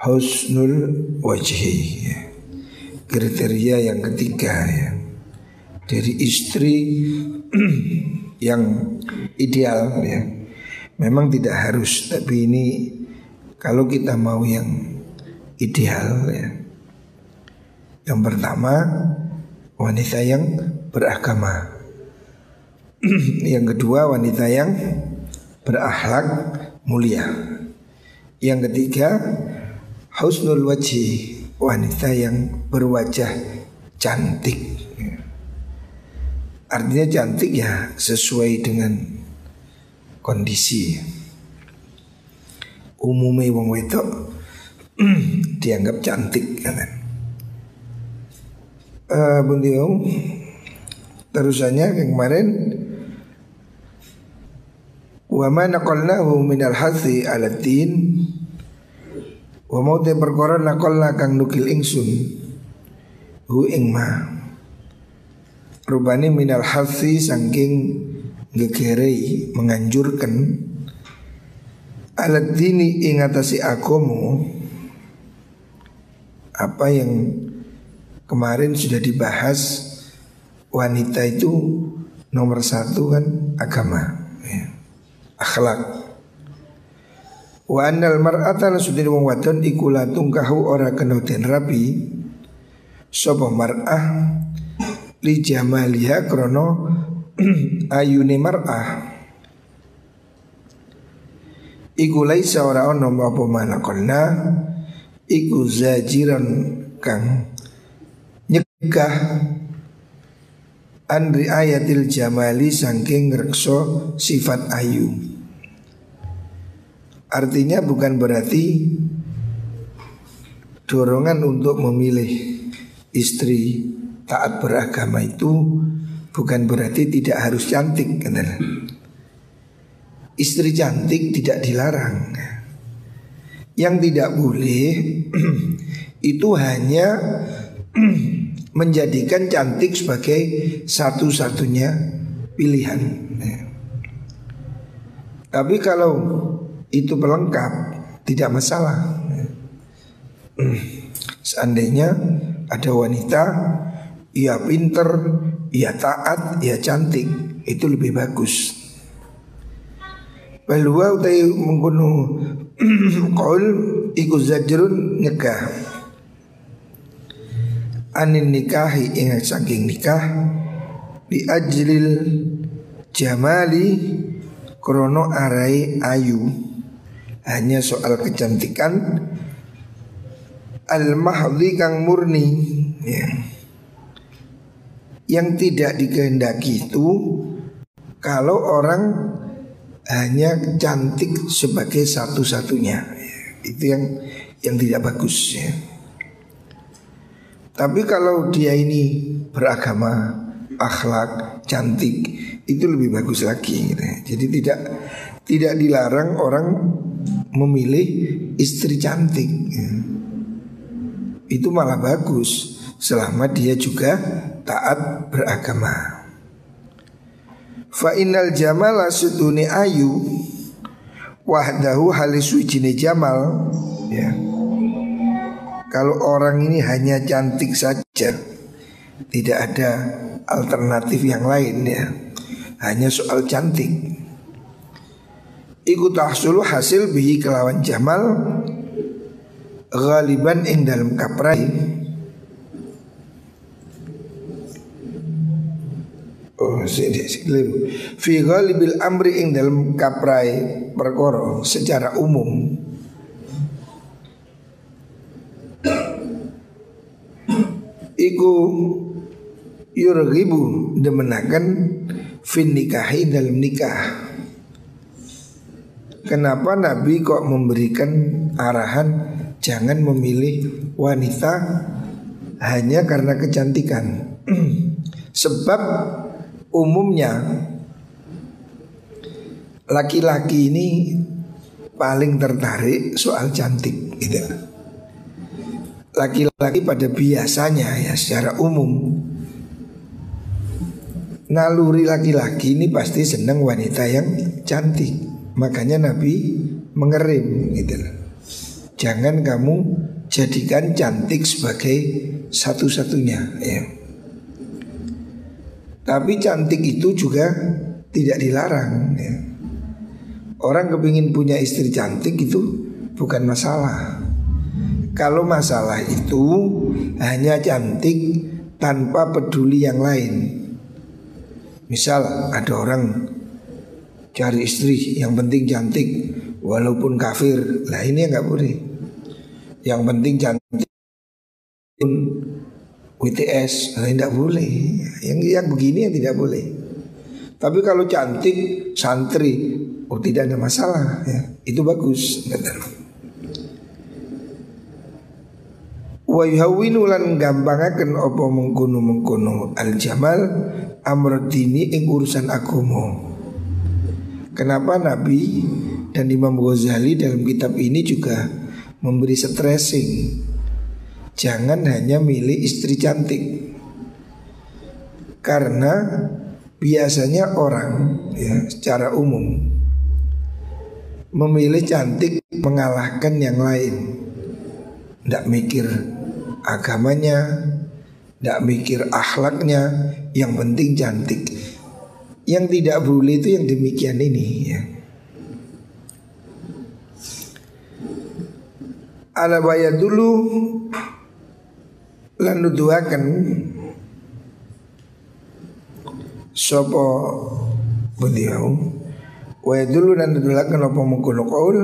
husnul wajhi kriteria yang ketiga ya. Dari istri yang ideal ya. Memang tidak harus tapi ini kalau kita mau yang ideal ya. Yang pertama wanita yang beragama. Yang kedua wanita yang berakhlak mulia. Yang ketiga Husnul wajhi wanita yang berwajah cantik. Artinya cantik ya sesuai dengan kondisi. Umumnya wong wedok dianggap cantik kan. Uh, Buntiung terusannya yang kemarin wa ma naqalnahu minal hathi ala din Wa mau te perkara nakola kang nukil ingsun Hu ing ma Rubani minal hasi sangking Ngegerei menganjurkan Alat dini ingatasi agomo Apa yang kemarin sudah dibahas Wanita itu nomor satu kan agama ya. Akhlak Wa annal mar'ata lasudin wong wadon iku la tungkahu ora kena den rabi. Sapa mar'ah li jamaliha krana ayune mar'ah. Iku laisa ora ono apa manakolna Iku zajiran kang nyegah Andri ayatil jamali sangking rekso sifat ayu Artinya bukan berarti dorongan untuk memilih istri taat beragama itu bukan berarti tidak harus cantik kan? Istri cantik tidak dilarang. Yang tidak boleh itu hanya menjadikan cantik sebagai satu-satunya pilihan. Tapi kalau itu pelengkap tidak masalah. Seandainya ada wanita ia pinter, ia taat, ia cantik, itu lebih bagus. Balwa utai mengkuno qaul iku zajrun nikah. Anin nikahi ingat saking nikah bi ajlil jamali krono arai ayu hanya soal kecantikan al-mahdhi kang murni ya. Yang tidak dikehendaki itu kalau orang hanya cantik sebagai satu-satunya. Ya. Itu yang yang tidak bagus ya. Tapi kalau dia ini beragama, akhlak, cantik, itu lebih bagus lagi. Gitu. Ya. Jadi tidak tidak dilarang orang memilih istri cantik ya. Itu malah bagus Selama dia juga taat beragama Fa innal jamala suduni ayu Wahdahu halis jamal ya. Kalau orang ini hanya cantik saja Tidak ada alternatif yang lain ya Hanya soal cantik Iku tahsulu hasil bihi kelawan jamal Ghaliban ing dalam kaprai Oh sini keliru. Fi ghalibil amri ing dalam kaprai perkoro secara umum. Iku yurghibu demenakan fin nikahi dalam nikah Kenapa Nabi kok memberikan arahan Jangan memilih wanita hanya karena kecantikan. Sebab umumnya laki-laki ini paling tertarik soal cantik gitu. Laki-laki pada biasanya ya secara umum naluri laki-laki ini pasti senang wanita yang cantik. Makanya Nabi mengerim gitu Jangan kamu jadikan cantik sebagai satu-satunya ya. Tapi cantik itu juga tidak dilarang ya. Orang kepingin punya istri cantik itu bukan masalah Kalau masalah itu hanya cantik tanpa peduli yang lain Misal ada orang cari istri yang penting cantik walaupun kafir Lah ini nggak boleh yang penting cantik pun WTS nah, tidak boleh. Yang yang begini yang tidak boleh. Tapi kalau cantik santri, oh tidak ada masalah ya. Itu bagus. Wa yuhawwinu lan gampangaken apa mengkono-mengkono al jamal amradini ing urusan agama. Kenapa Nabi dan Imam Ghazali dalam kitab ini juga memberi stressing. Jangan hanya milih istri cantik. Karena biasanya orang ya secara umum memilih cantik mengalahkan yang lain. Tidak mikir agamanya, tidak mikir akhlaknya, yang penting cantik. Yang tidak boleh itu yang demikian ini ya. ala dulu lan nuduhaken sapa beliau wa dulu lan nuduhaken apa mengkono qaul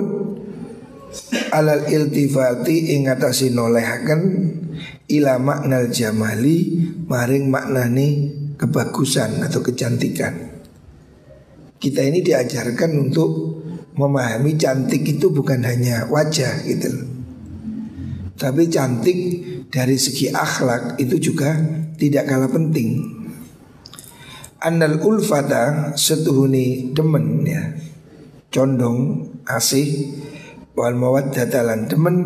alal iltifati ing atase nolehaken ila maknal jamali maring maknane kebagusan atau kecantikan. Kita ini diajarkan untuk memahami cantik itu bukan hanya wajah gitu tapi cantik dari segi akhlak itu juga tidak kalah penting. Annal ulfata setuhuni demen ya condong asih wal mawaddatalan demen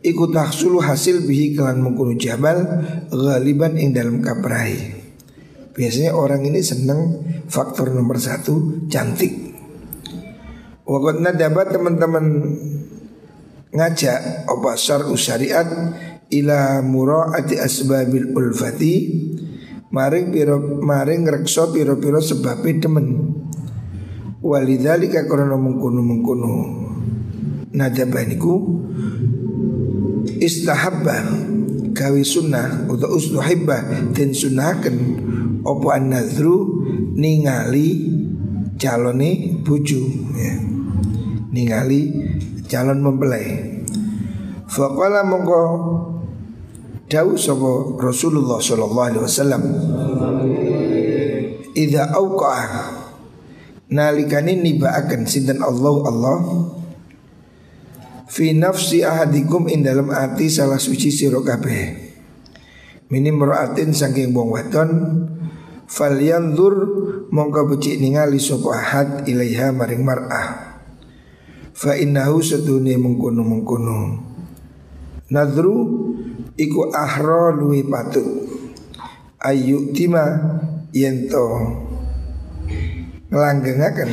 ikut tahsulu hasil bihi kelan mengkunu jabal ghaliban ing dalam kaprai. Biasanya orang ini senang faktor nomor satu cantik. Waktu dapat teman-teman ngajak apa syar'u syariat ila muraati asbabil ulfati. Maring piro maring rekso piro-piro sebabe demen. Walidzalika karena mengkono mengkono nadabaniku istahabba gawe sunnah atau ustuhibba dan sunahkan opo an ningali calone buju ya. ningali calon mempelai. Faqala mongko Dawu sapa Rasulullah sallallahu alaihi wasallam Idza auqa'a nalikane nibaaken sinten Allah Allah fi nafsi ahadikum in dalam ati salah suci sira kabeh minim raatin saking wong wadon falyanzur mongko becik ningali sapa ahad ilaiha maring mar'ah. Fa innahu sedune mengkono mengkono Nadru iku ahra luwi patut. Ayu tima yento Ngelanggengaken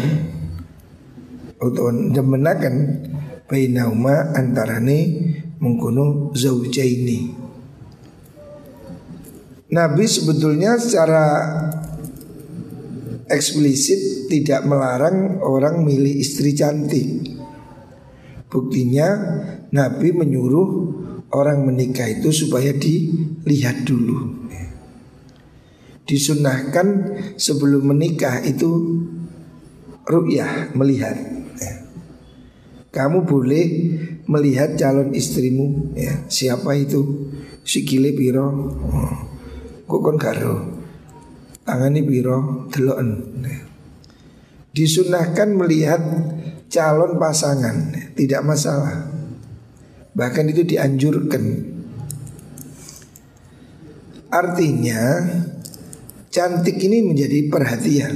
Utawa demenaken Bainauma antarane mengkono zaujaini Nabi sebetulnya secara eksplisit tidak melarang orang milih istri cantik Buktinya Nabi menyuruh orang menikah itu supaya dilihat dulu. Disunahkan sebelum menikah itu ru'yah melihat. Kamu boleh melihat calon istrimu ya. Siapa itu? Sikile piro? Kok kon karo? Tangani piro? Deloken. Disunahkan melihat calon pasangan tidak masalah Bahkan itu dianjurkan Artinya Cantik ini menjadi perhatian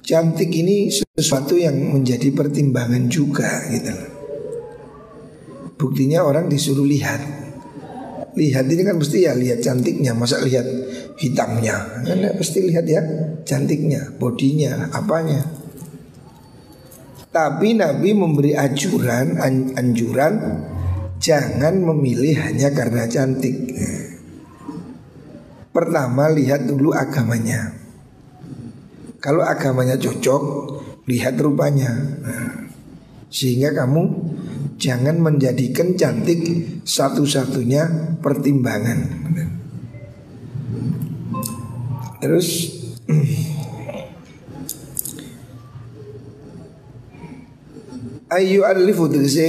Cantik ini sesuatu yang menjadi pertimbangan juga gitu Buktinya orang disuruh lihat Lihat ini kan mesti ya lihat cantiknya. Masa lihat hitamnya? Kan pasti lihat ya cantiknya Bodinya, apanya. Tapi Nabi memberi ajuran Anjuran Jangan memilih hanya karena cantik. Pertama lihat dulu agamanya. Kalau agamanya cocok Lihat rupanya. Sehingga kamu Jangan menjadikan cantik Satu-satunya pertimbangan. Terus Ayu alifu tegese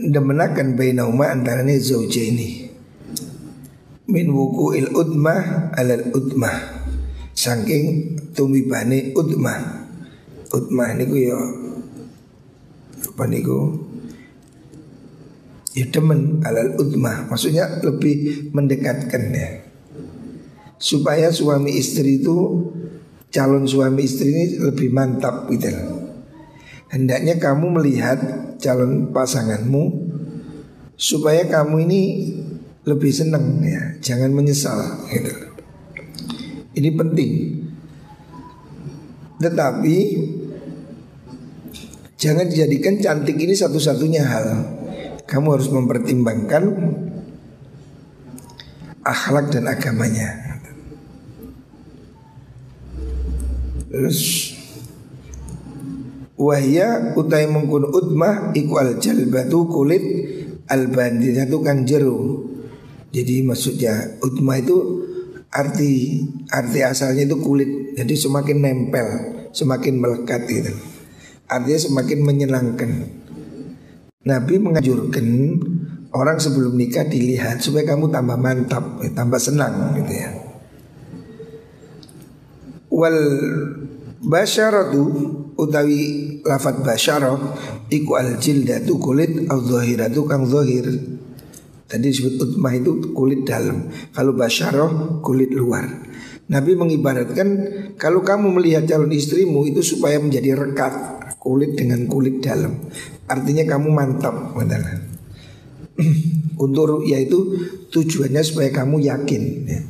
demenakan bainauma antarane zaujaini min wuku il udmah alal udmah saking tumibane udmah udmah niku ya apa niku ya demen alal udmah maksudnya lebih mendekatkan ya supaya suami istri itu calon suami istri ini lebih mantap gitu hendaknya kamu melihat calon pasanganmu supaya kamu ini lebih senang ya, jangan menyesal gitu. Ini penting. Tetapi jangan dijadikan cantik ini satu-satunya hal. Kamu harus mempertimbangkan akhlak dan agamanya. Terus wahya utai mengkun utmah iku al jalbatu kulit al banditatu kang jeru jadi maksudnya utma itu arti arti asalnya itu kulit. Jadi semakin nempel, semakin melekat gitu. Artinya semakin menyenangkan. Nabi menganjurkan orang sebelum nikah dilihat supaya kamu tambah mantap, tambah senang gitu ya. Wal basyaratu utawi lafat basyarah iku al jildatu kulit al zahiratu kang zahir. Tadi disebut utmah itu kulit dalam. Kalau basyaroh kulit luar. Nabi mengibaratkan Kalau kamu melihat calon istrimu itu supaya menjadi rekat Kulit dengan kulit dalam Artinya kamu mantap Untuk yaitu tujuannya supaya kamu yakin ya.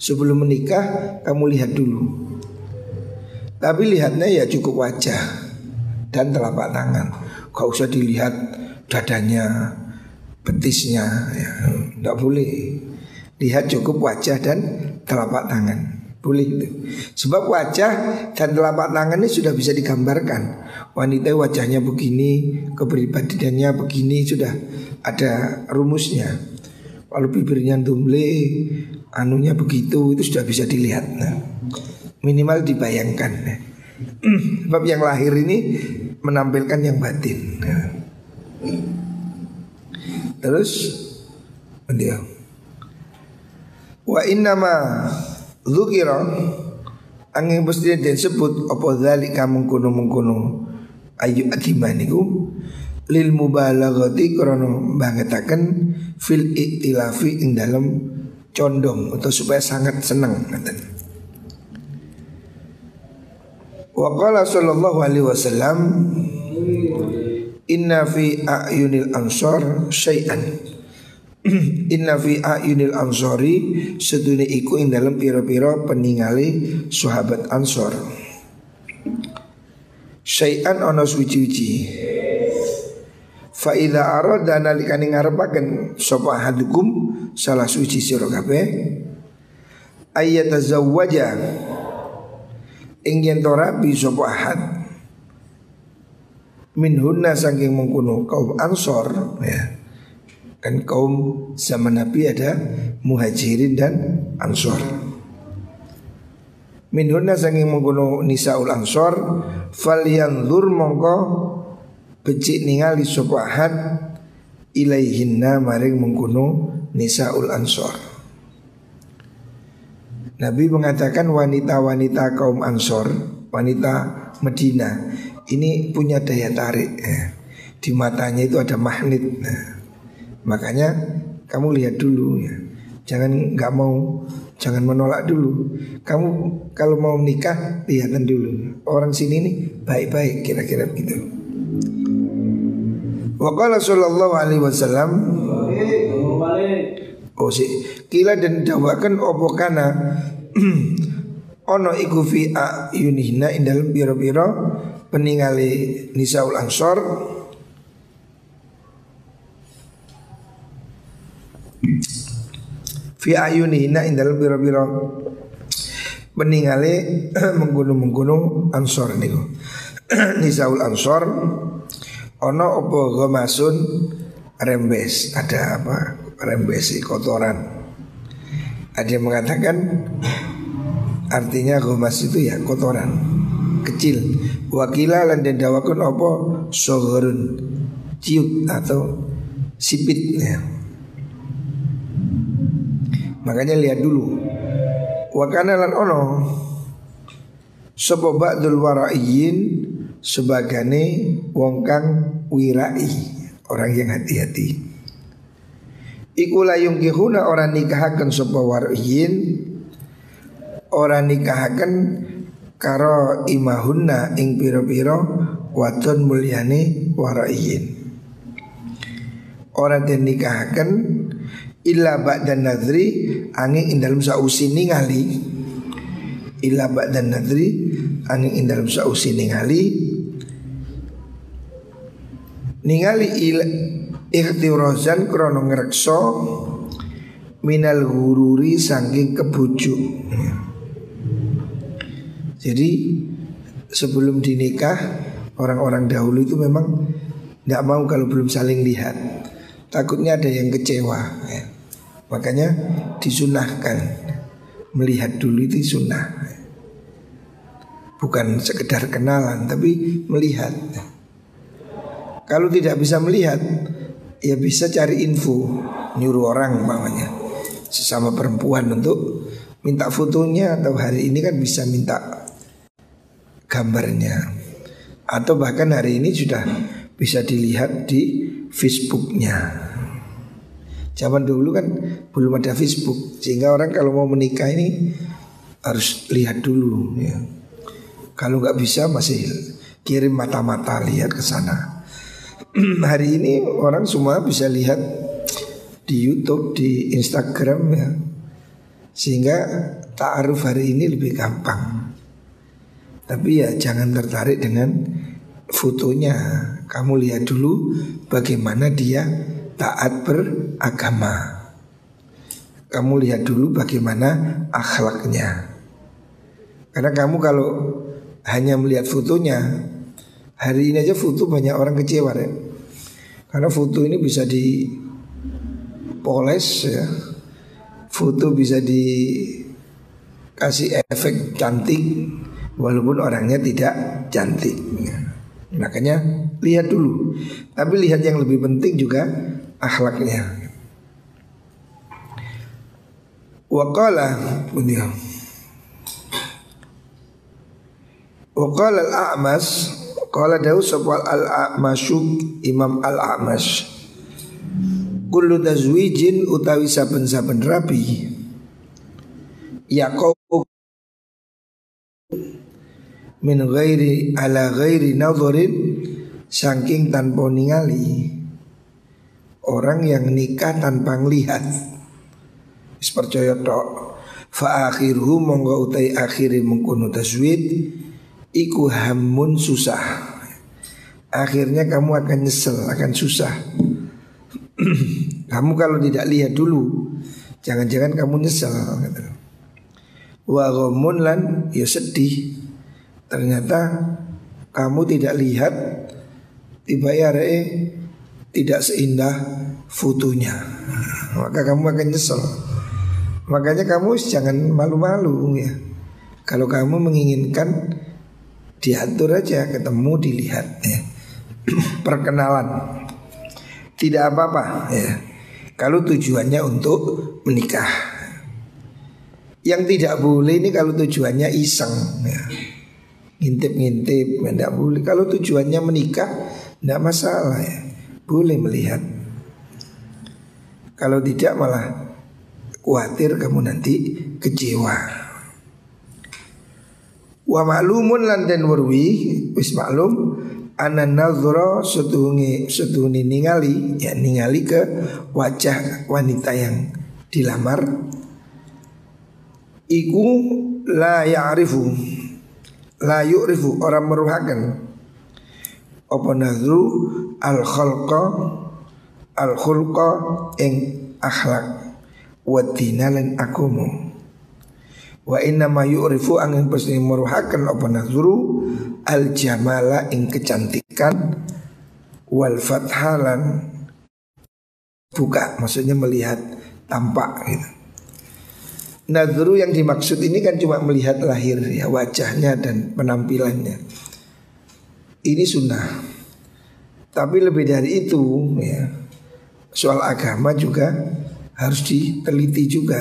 Sebelum menikah kamu lihat dulu. Tapi lihatnya ya cukup wajah Dan telapak tangan. Gak usah dilihat dadanya betisnya ya, boleh. Lihat cukup wajah dan telapak tangan Boleh itu. Sebab wajah dan telapak tangan ini sudah bisa digambarkan. Wanita wajahnya begini Kepribadiannya begini Sudah ada rumusnya. Kalau bibirnya dumle Anunya begitu Itu sudah bisa dilihat. Nah, Minimal dibayangkan. Sebab yang lahir ini Menampilkan yang batin. Nah. Terus dia Wa innama Zukira Angin mesti dan sebut Apa dhalika mengkuno mengkuno Ayu adimaniku Lil mubalaghati krono bangetaken Fil iktilafi ing dalam condong Atau supaya sangat senang Wa qala sallallahu alaihi wasallam Inna fi a'yunil ansor syai'an Inna fi a'yunil ansori Seduni iku ing dalam piro-piro peningali sahabat ansor. Syai'an ono suci-suci. Fa idza arada nalikane ngarepaken sapa hadukum salah suci sira kabeh ayatazawwaja ing yen to rabi sapa ahad. Minhunna saking mengkuno kaum ansor ya kan kaum zaman Nabi ada muhajirin dan ansor minhunna saking mengkuno nisaul ansor fal yanzur mongko becik ningali sopahat ilaihinna maring mengkuno nisaul ansor Nabi mengatakan wanita-wanita kaum ansor wanita Medina ini punya daya tarik ya. di matanya itu ada magnet. Nah, makanya kamu lihat dulu ya. Jangan nggak mau, jangan menolak dulu. Kamu kalau mau menikah lihatan dulu. Orang sini nih baik-baik kira-kira begitu. Waqala sallallahu alaihi wasallam Oh si kila dan dawakan opo kana ono iku fi ayunihna indal biro-biro peningali nisaul ansor fi ayunihna indal biro-biro peningale menggunung-menggunung ansor niku. Nisaul ansor ono opo gomasun rembes. Ada apa? Rembes kotoran. Ada yang mengatakan artinya gomas itu ya kotoran. Kecil. Wakila lan den dawakun opo sohorun ciut atau sipit ya. Makanya lihat dulu. Wakana lan ono Sopo ba'dul waraiyin Sebagane wong kang wirai Orang yang hati-hati Iku layung kihuna orang nikahakan sopo waraiyin Orang nikahakan Karo imahunna ing piro-piro Wadon mulyane waraiyin Orang den nikahakan illa ba'dan nadri angin ing dalam sausi ningali. Illa ba'dan nadri angin ing dalam sausi ningali. Ningali il ikhtirozan krono ngrekso minal gururi saking kebujuk. Jadi sebelum dinikah orang-orang dahulu itu memang tidak mau kalau belum saling lihat. Takutnya ada yang kecewa ya. Makanya disunahkan. Melihat dulu itu sunnah. Bukan sekedar kenalan Tapi melihat. Kalau tidak bisa melihat Ya bisa cari info. Nyuruh orang mamanya Sesama perempuan untuk Minta fotonya Atau hari ini kan bisa minta Gambarnya. Atau bahkan hari ini sudah Bisa dilihat di Facebooknya Zaman dulu kan belum ada Facebook. Sehingga orang kalau mau menikah ini Harus lihat dulu ya. Kalau nggak bisa masih kirim mata-mata lihat ke sana. Hari ini orang semua bisa lihat Di Youtube, di Instagram ya. Sehingga ta'aruf hari ini lebih gampang. Tapi ya jangan tertarik dengan fotonya. Kamu lihat dulu bagaimana dia taat beragama. Kamu lihat dulu bagaimana akhlaknya. Karena kamu kalau hanya melihat fotonya, hari ini aja foto banyak orang kecewa ya. Karena foto ini bisa dipoles ya. Foto bisa dikasih efek cantik walaupun orangnya tidak cantik. Makanya lihat dulu. Tapi lihat yang lebih penting juga akhlaknya. Waqala beliau. Waqala al-A'mas Qala dawu sapa al-A'masyuk Imam al-A'mas Kullu tazwijin utawi saben-saben rabi Yaqub min ghairi ala ghairi nadharin saking tanpa ningali orang yang nikah tanpa ngelihat. Percaya tok. Fa akhiruhu monggo utai akhiri mengkono taswid iku hamun susah. Akhirnya kamu akan nyesel akan susah. Kamu kalau tidak lihat dulu jangan-jangan kamu nyesel wa ghamun lan ya sedih. Ternyata kamu tidak lihat tiba ya tidak seindah fotonya. Maka kamu akan nyesel. Makanya kamu jangan malu-malu ya. Kalau kamu menginginkan diatur aja ketemu dilihat ya. Perkenalan. Tidak apa-apa ya. Kalau tujuannya untuk menikah. Yang tidak boleh ini kalau tujuannya iseng ya. Ngintip-ngintip tidak boleh. Kalau tujuannya menikah Tidak masalah ya Boleh melihat. Kalau tidak malah Khawatir kamu nanti kecewa. Wa maklumun lan den werwi wis maklum ana nazra setuhungi setuhuni ningali ya ningali ke wajah wanita yang dilamar. Iku la ya'rifu la yu'rifu orang meruhakan apa nazru? Al khalqa al khulqa ing akhlak. Wa dinalan akumu Wa inna ma yu'rifu angin pasti meruhakan apa nazru? Al jamala ing kecantikan. Wal fathalan buka maksudnya melihat tampak gitu. Nazru yang dimaksud ini kan cuma melihat lahir ya wajahnya dan penampilannya. Ini sunnah. Tapi lebih dari itu ya soal agama juga harus diteliti juga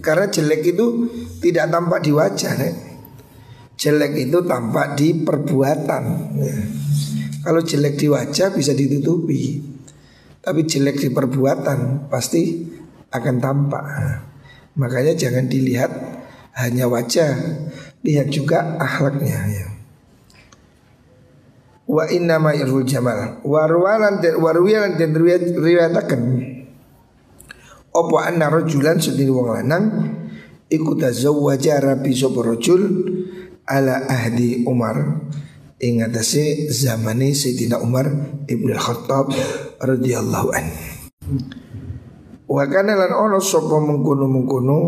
karena jelek itu tidak tampak di wajah ya. Jelek itu tampak di perbuatan ya. Kalau jelek di wajah bisa ditutupi Tapi jelek di perbuatan pasti akan tampak Makanya jangan dilihat hanya wajah Lihat juga akhlaknya ya. Wa inna ma jamal. Warwalan dan warwiyalan dan riwayatakan Opo anna rajulan? Sedini wong lanang iku tazawwaja rabi sapa rajul ala ahdi Umar. Ing atase zamane Sayyidina Umar Ibnu Khattab radhiyallahu an. Wa kana lan ono sapa mengkono-mengkono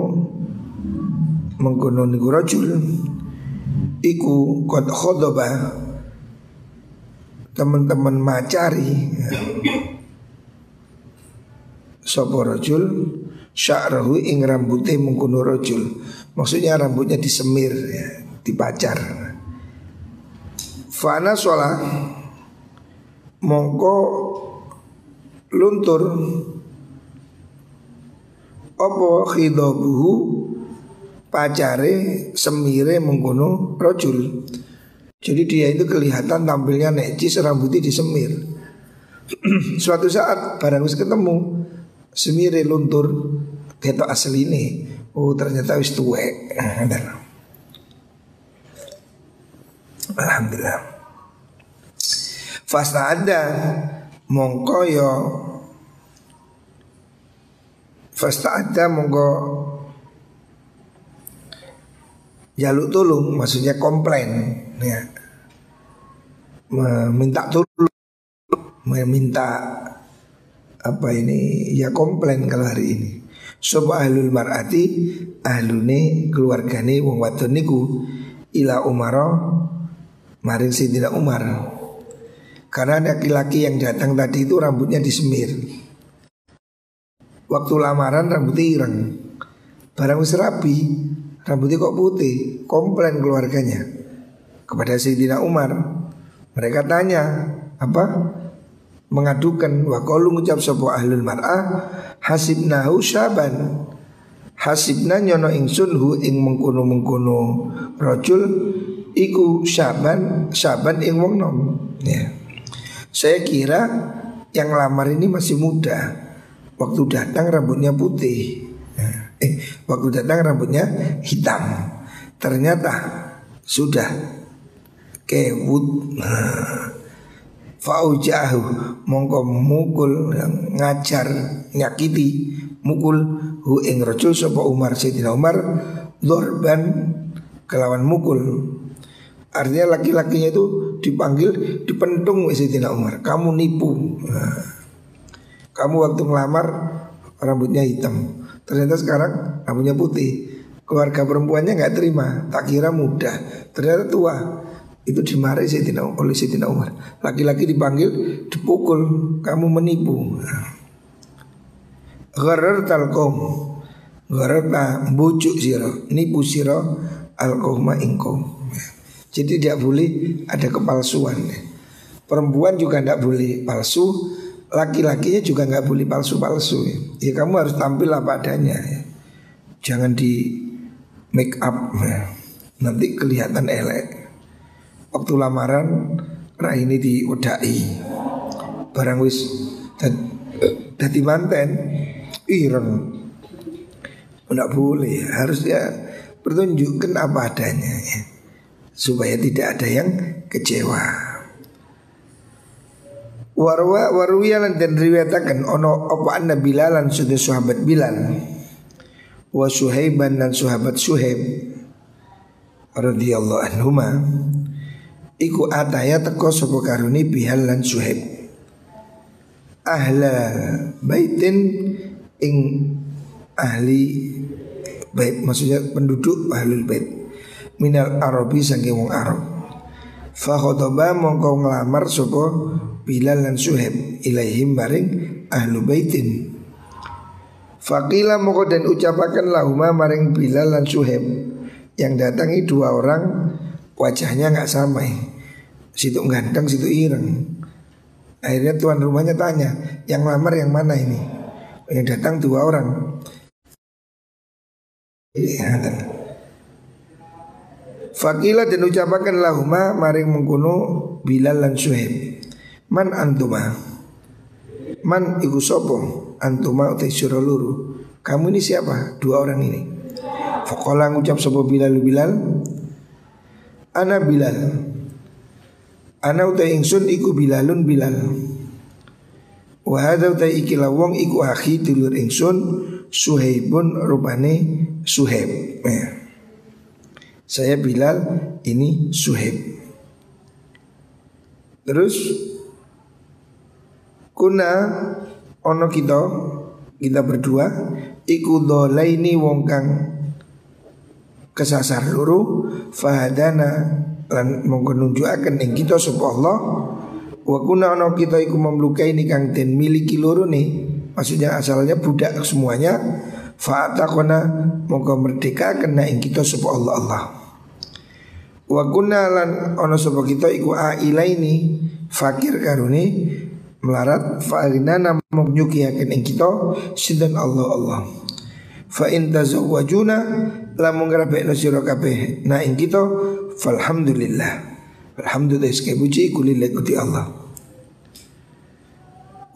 mengkono niku rajul iku qad khadaba teman-teman macari ya. Sopo rojul Sya'rahu ing rambutnya mengkuno rojul. Maksudnya rambutnya disemir ya, Dipacar. Fana sholah Mongko Luntur Opo khidobuhu Pacare Semire mengkuno rojul Jadi dia itu kelihatan tampilnya necis Rambutnya disemir. Suatu saat barang ketemu semire luntur ketok asli ini oh ternyata wis tuwe Alhamdulillah. Fasta ada mongko yo Fasta ada mongko Jaluk tolong maksudnya komplain ya. Meminta tolong Meminta apa ini ya komplain kalau hari ini. Soba ahlul mar'ati ahlune keluargane wong wadon niku ila Umaro maring Sayyidina Umar. Karena laki-laki yang datang tadi itu rambutnya disemir. Waktu lamaran rambutnya ireng. Barang serapi rambutnya kok putih. Komplain keluarganya kepada Sayyidina Umar. Mereka tanya, apa? mengadukan wa qalu ngucap sapa ahlul mar'ah hasibnahu syaban. Hasibna nyono ingsun hu ing mengkono-mengkono rajul iku syaban syaban ing wong nom ya. Saya kira yang lamar ini masih muda. Waktu datang rambutnya putih. Ya. eh waktu datang rambutnya hitam. Ternyata sudah kewut. Nah, Faujahu mongko mukul ngajar nyakiti mukul hu ing rajul sapa Umar Sayyidina Umar dorban kelawan mukul. Artinya laki-lakinya itu dipanggil dipentung Sayyidina Umar kamu nipu. Nah, kamu waktu ngelamar rambutnya hitam. Ternyata sekarang rambutnya putih. Keluarga perempuannya nggak terima tak kira muda ternyata tua itu dimarahi Sayyidina oleh Sayyidina Umar. Laki-laki dipanggil, dipukul, kamu menipu. Gharar talqom. Gharar ta bujuk siro, nipu siro alkohma ingkom. Jadi tidak boleh ada kepalsuan. Perempuan juga tidak boleh palsu, laki-lakinya juga nggak boleh palsu-palsu. Ya kamu harus tampil apa adanya. Ya. Jangan di make up. Nanti kelihatan elek waktu lamaran raine diwedaki. Barang wis dadi manten ireng. Enggak boleh, harus ya pertunjukkan apa adanya ya. Supaya tidak ada yang kecewa. Warwa warwiyalan dan riwayatakan ono apa anna bilalan sudah sahabat Bilal wa Suhaiban dan sahabat Suhaib radhiyallahu anhuma iku ataya teko sapa karuni Bihal lan Suhaib ahla baitin ing ahli bait maksudnya penduduk ahlul bait. Minal arabi saking wong Arab. Fa khotaba mongko nglamar sapa Bilal lan Suhaib ilaihim maring ahlu baitin. Fakila moko dan ucapakan lahuma maring Bilal dan Suhaib Yang datangi dua orang wajahnya nggak sama Situ ganteng, situ ireng. Akhirnya tuan rumahnya tanya Yang lamar yang mana ini? Yang datang dua orang. Fakila dan ucapakan lahuma maring mengkuno Bilal dan Suhaib Man antuma? Man iku sopo? Antuma utai luru. Kamu ini siapa? Dua orang ini. Fakola ngucap sopo Bilal Bilal Ana Bilal. Ana utai ingsun iku Bilalun Bilal. Wahada utai ikilah wong iku akhi dulur ingsun Suhaibun rupane Suhaib. Ya. Saya Bilal ini Suhaib. Terus Kuna ono kita kita berdua iku dolaini wong kang kesasar luru fahadana lan mongko nunjukaken ing kita sapa Allah. Wa kuna ono kita iku mamlukaini kang den miliki loro nih maksudnya asalnya budak semuanya. Fa'atakona mongko merdeka kena ing kita sapa Allah Allah. Wa kuna lan ono sapa kita iku ailaini fakir karuni melarat fa'arinana menyukihaken ing kita sinten Allah Allah. Fa in tazawwajuna lamun ngrabekno sira kabeh. Na ing kita falhamdulillah. Alhamdulillah sekali puji kulillah kuti Allah.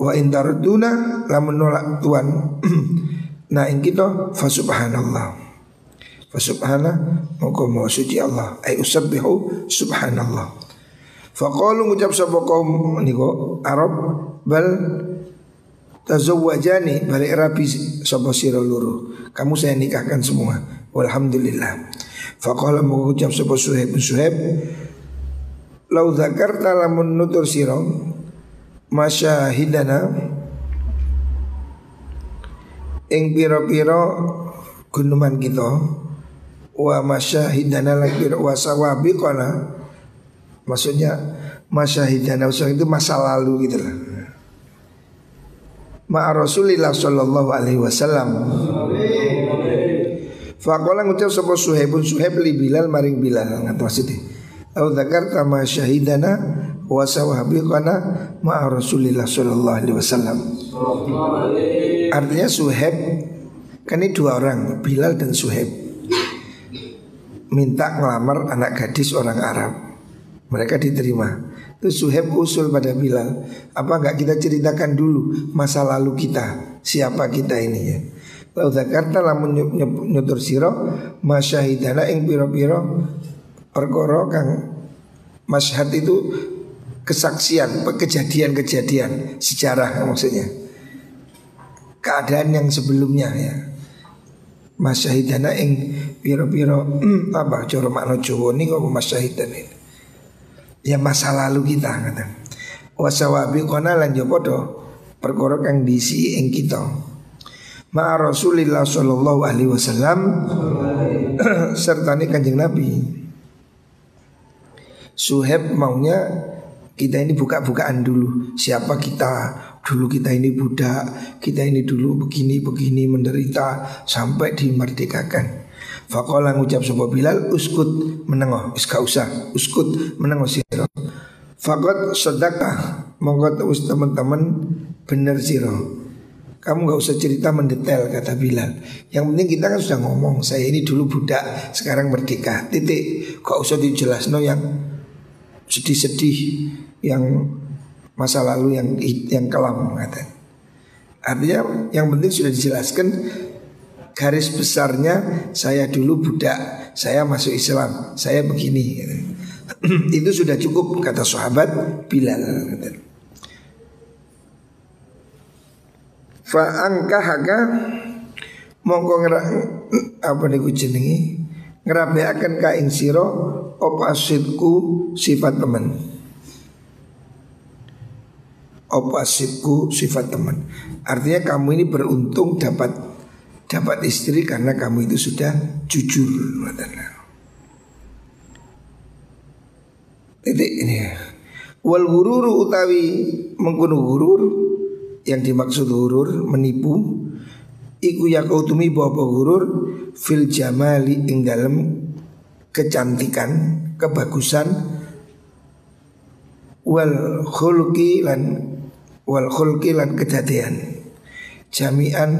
Wa in tarduna lamun nolak tuan na ing kita fa subhanallah fa subhana moko suci Allah. Ay usabbihu subhanallah. Faqalu ngucap sapa kaum niku Arab bal tazawwajani balik rapi sapa sira loro. Kamu saya nikahkan semua. Walhamdulillah. Faqala mengucap sapa Suhaib Suhaib Lau zakarta lamun nutur sira masyahidana ing pira-pira gunuman kita wa masyahidana lan wa sawabiqana Maksudnya masyahidana itu masa lalu gitu lah. Ma Rasulillah sallallahu alaihi wasallam. Fakola ngucap sapa Suhaibun Suhaib li Bilal maring Bilal ngat maksudnya. Au dzakarta ma syahidana wa sawabiqana ma Rasulillah sallallahu alaihi wasallam. Artinya Suhaib kan ini dua orang Bilal dan Suhaib minta ngelamar anak gadis orang Arab mereka diterima. Terus Suheb usul pada Bilal, apa enggak kita ceritakan dulu masa lalu kita, siapa kita ini ya. Lau zakarta lamun nyutur siro masyahidana ing piro-piro perkara kang masyhad itu kesaksian, kejadian-kejadian sejarah maksudnya. Keadaan yang sebelumnya ya. Masyahidana ing piro-piro apa cara makna Jawa niku masyahidana ini ya masa lalu kita kata. Wasawabi kona lan yo perkara kang disi ing kita. Ma Rasulillah sallallahu alaihi wasallam serta ni Kanjeng Nabi. Suheb maunya kita ini buka-bukaan dulu siapa kita dulu kita ini budak kita ini dulu begini begini menderita sampai dimerdekakan Fakola ngucap sebuah Bilal uskut menengok Iska usah uskut menengok siro Fakot sedekah Monggot us teman-teman bener siro Kamu gak usah cerita mendetail kata Bilal. Yang penting kita kan sudah ngomong Saya ini dulu budak Sekarang merdeka. Titik. Gak usah dijelas no yang sedih-sedih yang masa lalu yang yang kelam kata. Artinya yang penting sudah dijelaskan garis besarnya saya dulu budak, saya masuk Islam, saya begini. Itu sudah cukup kata sahabat Bilal. Fa'angkahaka mongko apa niku jenenge ngerabeaken ka ing sira apa asidku sifat teman. Apa asidku sifat teman. Artinya kamu ini beruntung dapat dapat istri karena kamu itu sudah jujur. Titik ini. Wal gururu utawi mengkuno gurur yang dimaksud hurur menipu iku yakautumi bawa hurur fil jamali ing dalam kecantikan kebagusan wal khulqi lan wal khulqi lan kedadian jami'an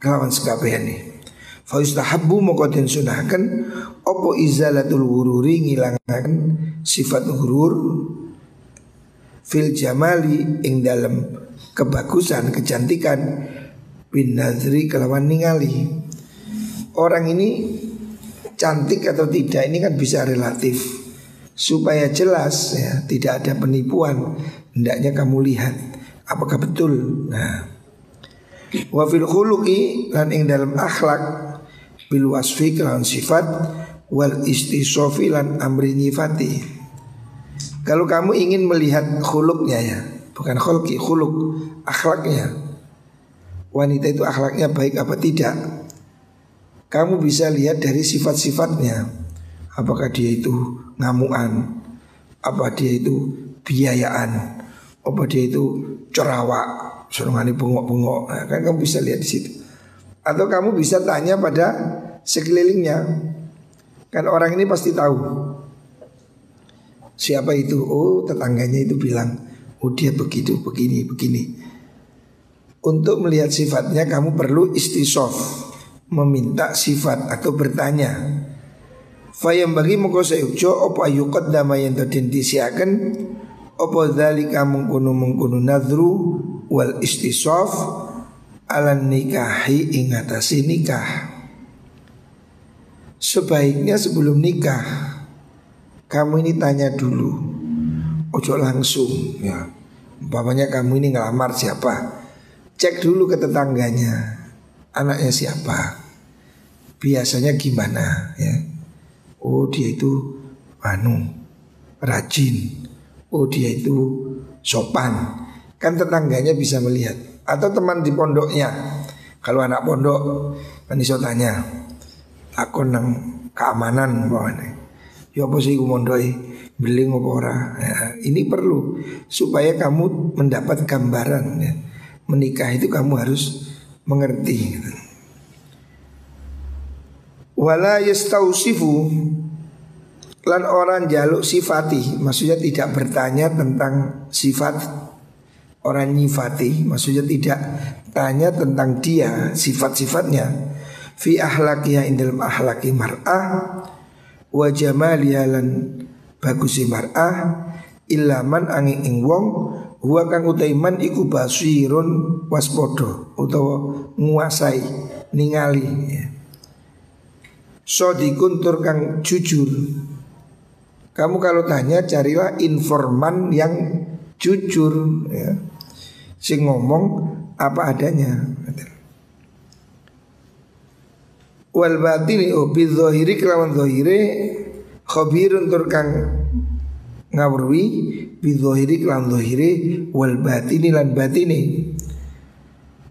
kelawan sekabehane fa yustahabbu moko den sunahken opo izalatul hururi ngilangaken sifat hurur fil jamali ing dalam kebagusan kecantikan bin nazri kelawan ningali. Orang ini cantik atau tidak ini kan bisa relatif. Supaya jelas ya tidak ada penipuan hendaknya kamu lihat apakah betul. Nah wa fil khuluqi lan ing dalam akhlak bil wasfi kelawan sifat wal istisofi lan amri nyifati kalau kamu ingin melihat khuluknya ya, bukan khulki, khuluk, akhlaknya. Wanita itu akhlaknya baik apa tidak? Kamu bisa lihat dari sifat-sifatnya. Apakah dia itu ngamuan? Apa dia itu biayaan? Apa dia itu cerawak? Surungani bengok-bengok. Nah, kan kamu bisa lihat di situ. Atau kamu bisa tanya pada sekelilingnya. Kan orang ini pasti tahu Siapa itu? Oh tetangganya itu bilang Oh dia begitu, begini, begini Untuk melihat sifatnya kamu perlu istisof Meminta sifat atau bertanya Fayam bagi muka sayukjo Opo ayukot dama yang terdintisiakan Opo dhalika mengkunu mengkunu nadru Wal istisof Alan nikahi ingatasi nikah. Sebaiknya sebelum nikah kamu ini tanya dulu. Ojo langsung ya. Umpamanya kamu ini ngelamar siapa? Cek dulu ke tetangganya. Anaknya siapa? Biasanya gimana ya? Oh dia itu Anu Rajin. Oh dia itu sopan Kan tetangganya bisa melihat Atau teman di pondoknya Kalau anak pondok Kan iso tanya Aku nang keamanan bawahnya Ya apa sih kumondoi beli ngopo ora. Ya, ini perlu supaya kamu mendapat gambaran ya. Menikah itu kamu harus mengerti gitu. Wala yastausifu lan orang jaluk sifati maksudnya tidak bertanya tentang sifat orang nyifati maksudnya tidak tanya tentang dia sifat-sifatnya fi ahlakiya indal ahlaki mar'ah wa jamaliha lan bagusi mar'ah ilaman angin ing wong huwa kang utaiman iku basirun waspodo utawa nguasai ningali ya. Sodikun tur kang jujur Kamu kalau tanya carilah informan yang jujur ya. Sing ngomong apa adanya. Wal batini o bi dhahiri kelawan dhahire khabirun kang ngawruhi bi dhahiri kelawan dhahire wal batini lan batini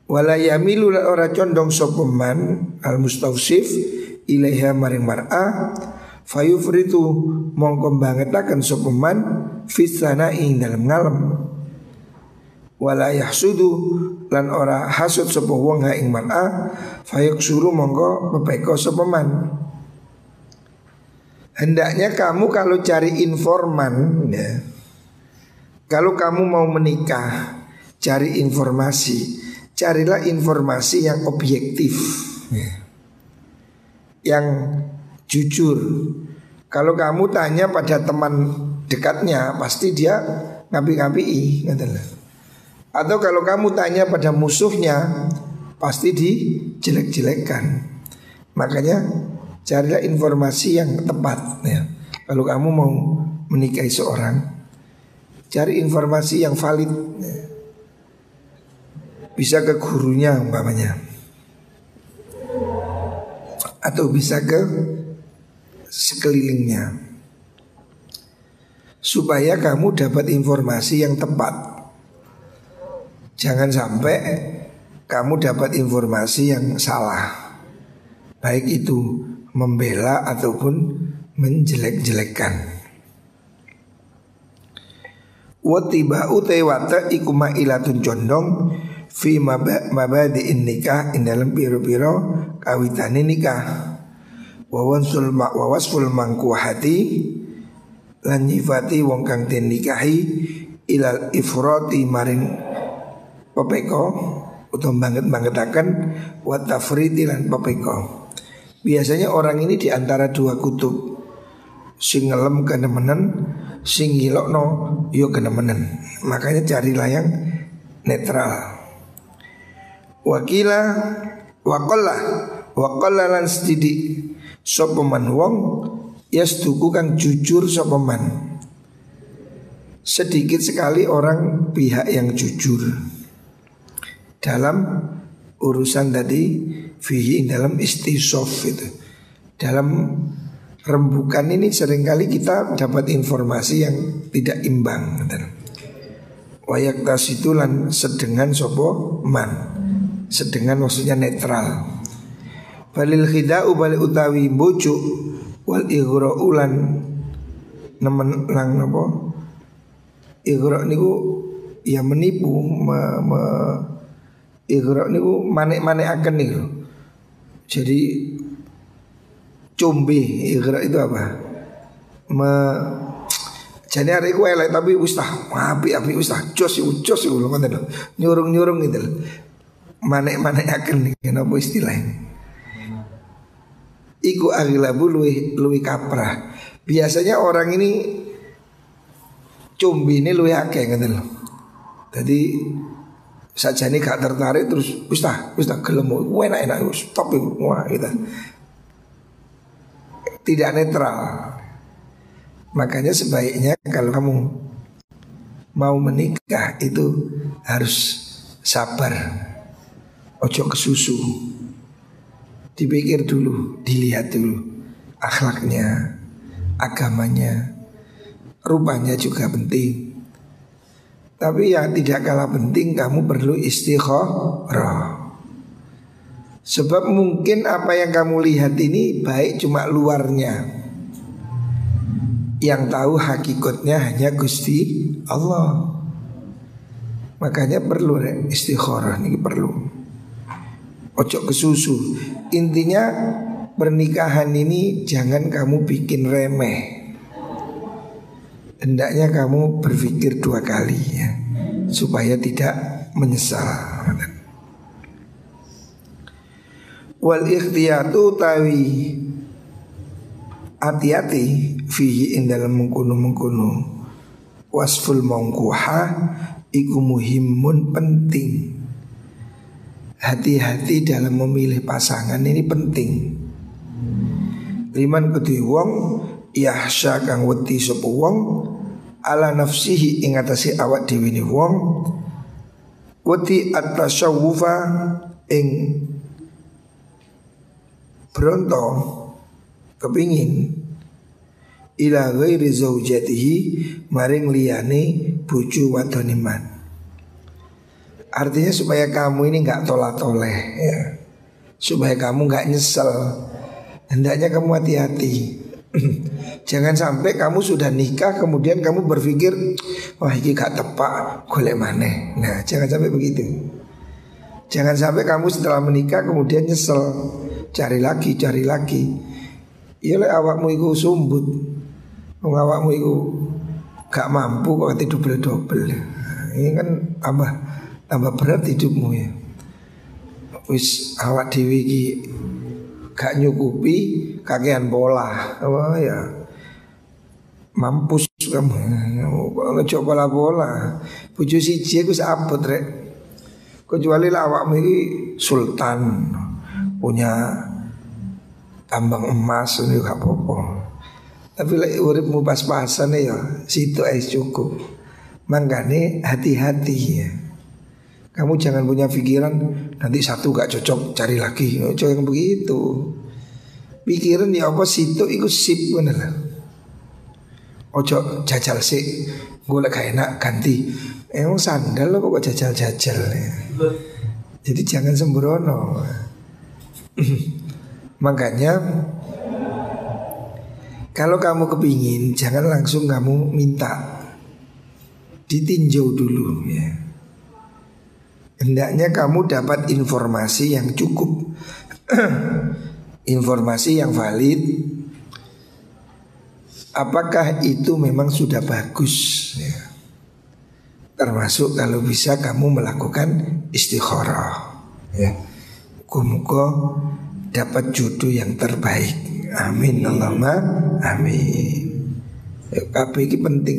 wala yamilu lan ora condong sapa man al mustausif ilaiha maring mar'a fayufritu mongko bangetaken sapa man fisana ing dalam ngalem wala yahsudu lan ora hasud sapa wong ha ing man'a fayuk suruh monggo pepeko sapa man hendaknya kamu kalau cari informan ya kalau kamu mau menikah cari informasi carilah informasi yang objektif ya. yang jujur Kalau kamu tanya pada teman dekatnya, pasti dia ngapi-ngapi, Atau kalau kamu tanya pada musuhnya, pasti dijelek-jelekkan. Makanya carilah informasi yang tepat ya. Kalau kamu mau menikahi seorang, cari informasi yang valid. Ya. Bisa ke gurunya umpamanya. Atau bisa ke sekelilingnya supaya kamu dapat informasi yang tepat. Jangan sampai kamu dapat informasi yang salah. Baik itu membela ataupun menjelek-jelekkan. Watiba utewata iku ma'ilatun condong fi mabadi nikah in dalam biro-biro kawitane nikah wawansul wawasful mangkuhati lan nyifati wong kang den nikahi ilal ifrati maring pepeko utawa banget-bangetaken wa tafriti lan pepeko biasanya orang ini di antara dua kutub. Sing ngelem kenemenen sing ngilokno yo kenemenen. Makanya cari layang netral. Wakila wakola wakola lan sedikit sopeman wong yastuku kang jujur sopeman sedikit sekali orang pihak yang jujur dalam urusan tadi fihi dalam istisof itu. Dalam rembukan ini sering kali kita dapat informasi yang tidak imbang wayak tasitulan sedengan sopo man. Sedengan maksudnya netral. Balil khida'u balik utawi bucu Wal ighro ulan Nemen lang napa Ighro niku Ya menipu me, me, Ighro niku manek-manek akan niku Jadi Cumbi Ighro itu apa? Me, jadi hari ku elek tapi ustah api api ustah jos jos itu loh nyurung nyurung gitu manek akan nih kenapa istilahnya Iku aglabu luwi luwi kaprah. Biasanya orang ini cumbi ini luwi akeh ngeten lho. Jadi saja ini gak tertarik terus ustah ustah gelem enak enak stop wah gitu. Tidak netral. Makanya sebaiknya kalau kamu mau menikah itu harus sabar. Ojo kesusu. Dipikir dulu, dilihat dulu akhlaknya, agamanya, rupanya juga penting. Tapi yang tidak kalah penting kamu perlu istikharah. Sebab mungkin apa yang kamu lihat ini baik cuma luarnya. Yang tahu hakikatnya hanya Gusti Allah. Makanya perlu istikharah ini perlu. Ojo kesusu Intinya pernikahan ini jangan kamu bikin remeh Hendaknya kamu berpikir dua kali ya Supaya tidak menyesal. Wal ikhtiyatu tawi Hati-hati Fihi in dalam mengkuno-mengkuno Wasful mongkuha Iku muhimun penting. Hati-hati dalam memilih pasangan ini penting. Liman kedhi wong yahsya kang wedi sapa wong. Ala nafsihi ing atase awak dhewe ni wong. Wedi at-tasawwufa ing bronto kepingin. Ila ghairi zaujatihi maring liyane bojo wadone man Artinya supaya kamu ini nggak tolak-toleh ya. Supaya kamu nggak nyesel. Hendaknya kamu hati-hati Jangan sampai kamu sudah nikah kemudian kamu berpikir wah ini gak tepak golek mana. Nah, jangan sampai begitu. Jangan sampai kamu setelah menikah kemudian nyesel, cari lagi, cari lagi. Iya awakmu itu sumbut. Awakmu itu gak mampu kok double-double. Nah, ini kan tambah tambah berat hidupmu ya. Wis awak dewi gak nyukupi kakean pola. Oh ya. Mampus kamu. Ngejok bola-bola Buju siji aku seabot rek. Kecuali lah awakmu ini sultan. Punya tambang emas ini gak apa-apa. Tapi like, uripmu pas-pasan ya Situ es cukup. Makanya hati-hati ya kamu jangan punya pikiran nanti satu gak cocok cari lagi. Jangan begitu. Pikiran ya apa situ ikut sip bener. Ojo jajal sih Gue gak enak ganti Emang sandal lo kok jajal-jajal ya. Jadi jangan sembrono Makanya Kalau kamu kepingin Jangan langsung kamu minta Ditinjau dulu ya Hendaknya kamu dapat informasi yang cukup Informasi yang valid apakah itu memang sudah bagus ya. Termasuk kalau bisa kamu melakukan istikharah ya. Muka dapat jodoh yang terbaik. Amin Allahumma amin. Ya, ini penting.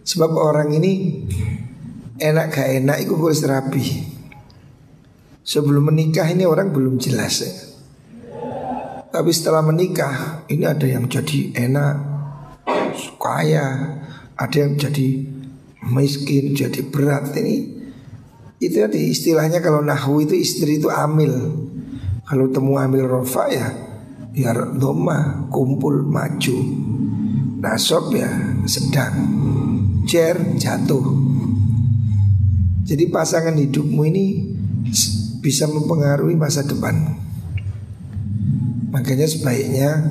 Sebab orang ini enak gak enak itu harus rapi. Sebelum menikah ini orang belum jelas ya. Tapi setelah menikah ini ada yang jadi enak, kaya, ada yang jadi miskin, jadi berat ini. Itu tadi istilahnya kalau nahwu itu istri itu amil. Kalau temu amil rofa ya biar doma kumpul maju. Nasab ya sedang. Cer jatuh. Jadi pasangan hidupmu ini bisa mempengaruhi masa depan. Makanya sebaiknya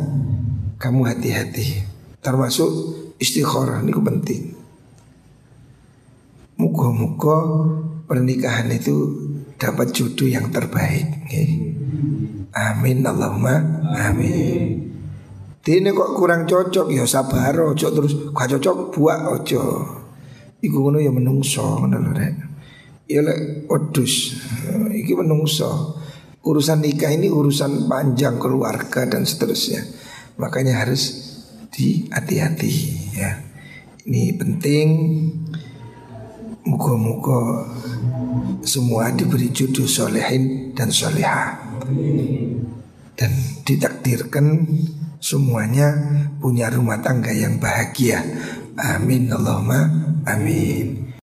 kamu hati-hati. Termasuk istikharah ini penting. Muka-muka pernikahan itu dapat jodoh yang terbaik. Amin Allahumma amin. Ini kok kurang cocok ya sabar ojo terus gak cocok buat ojo. Iku ngono ya menungso ngono rek. Ya lek odus iki menungso. Urusan nikah ini urusan panjang keluarga dan seterusnya. Makanya harus di hati-hati ya. Ini penting Muka-muka semua diberi jodoh solehin dan soleha Dan ditakdirkan semuanya punya rumah tangga yang bahagia Amin Allahumma amin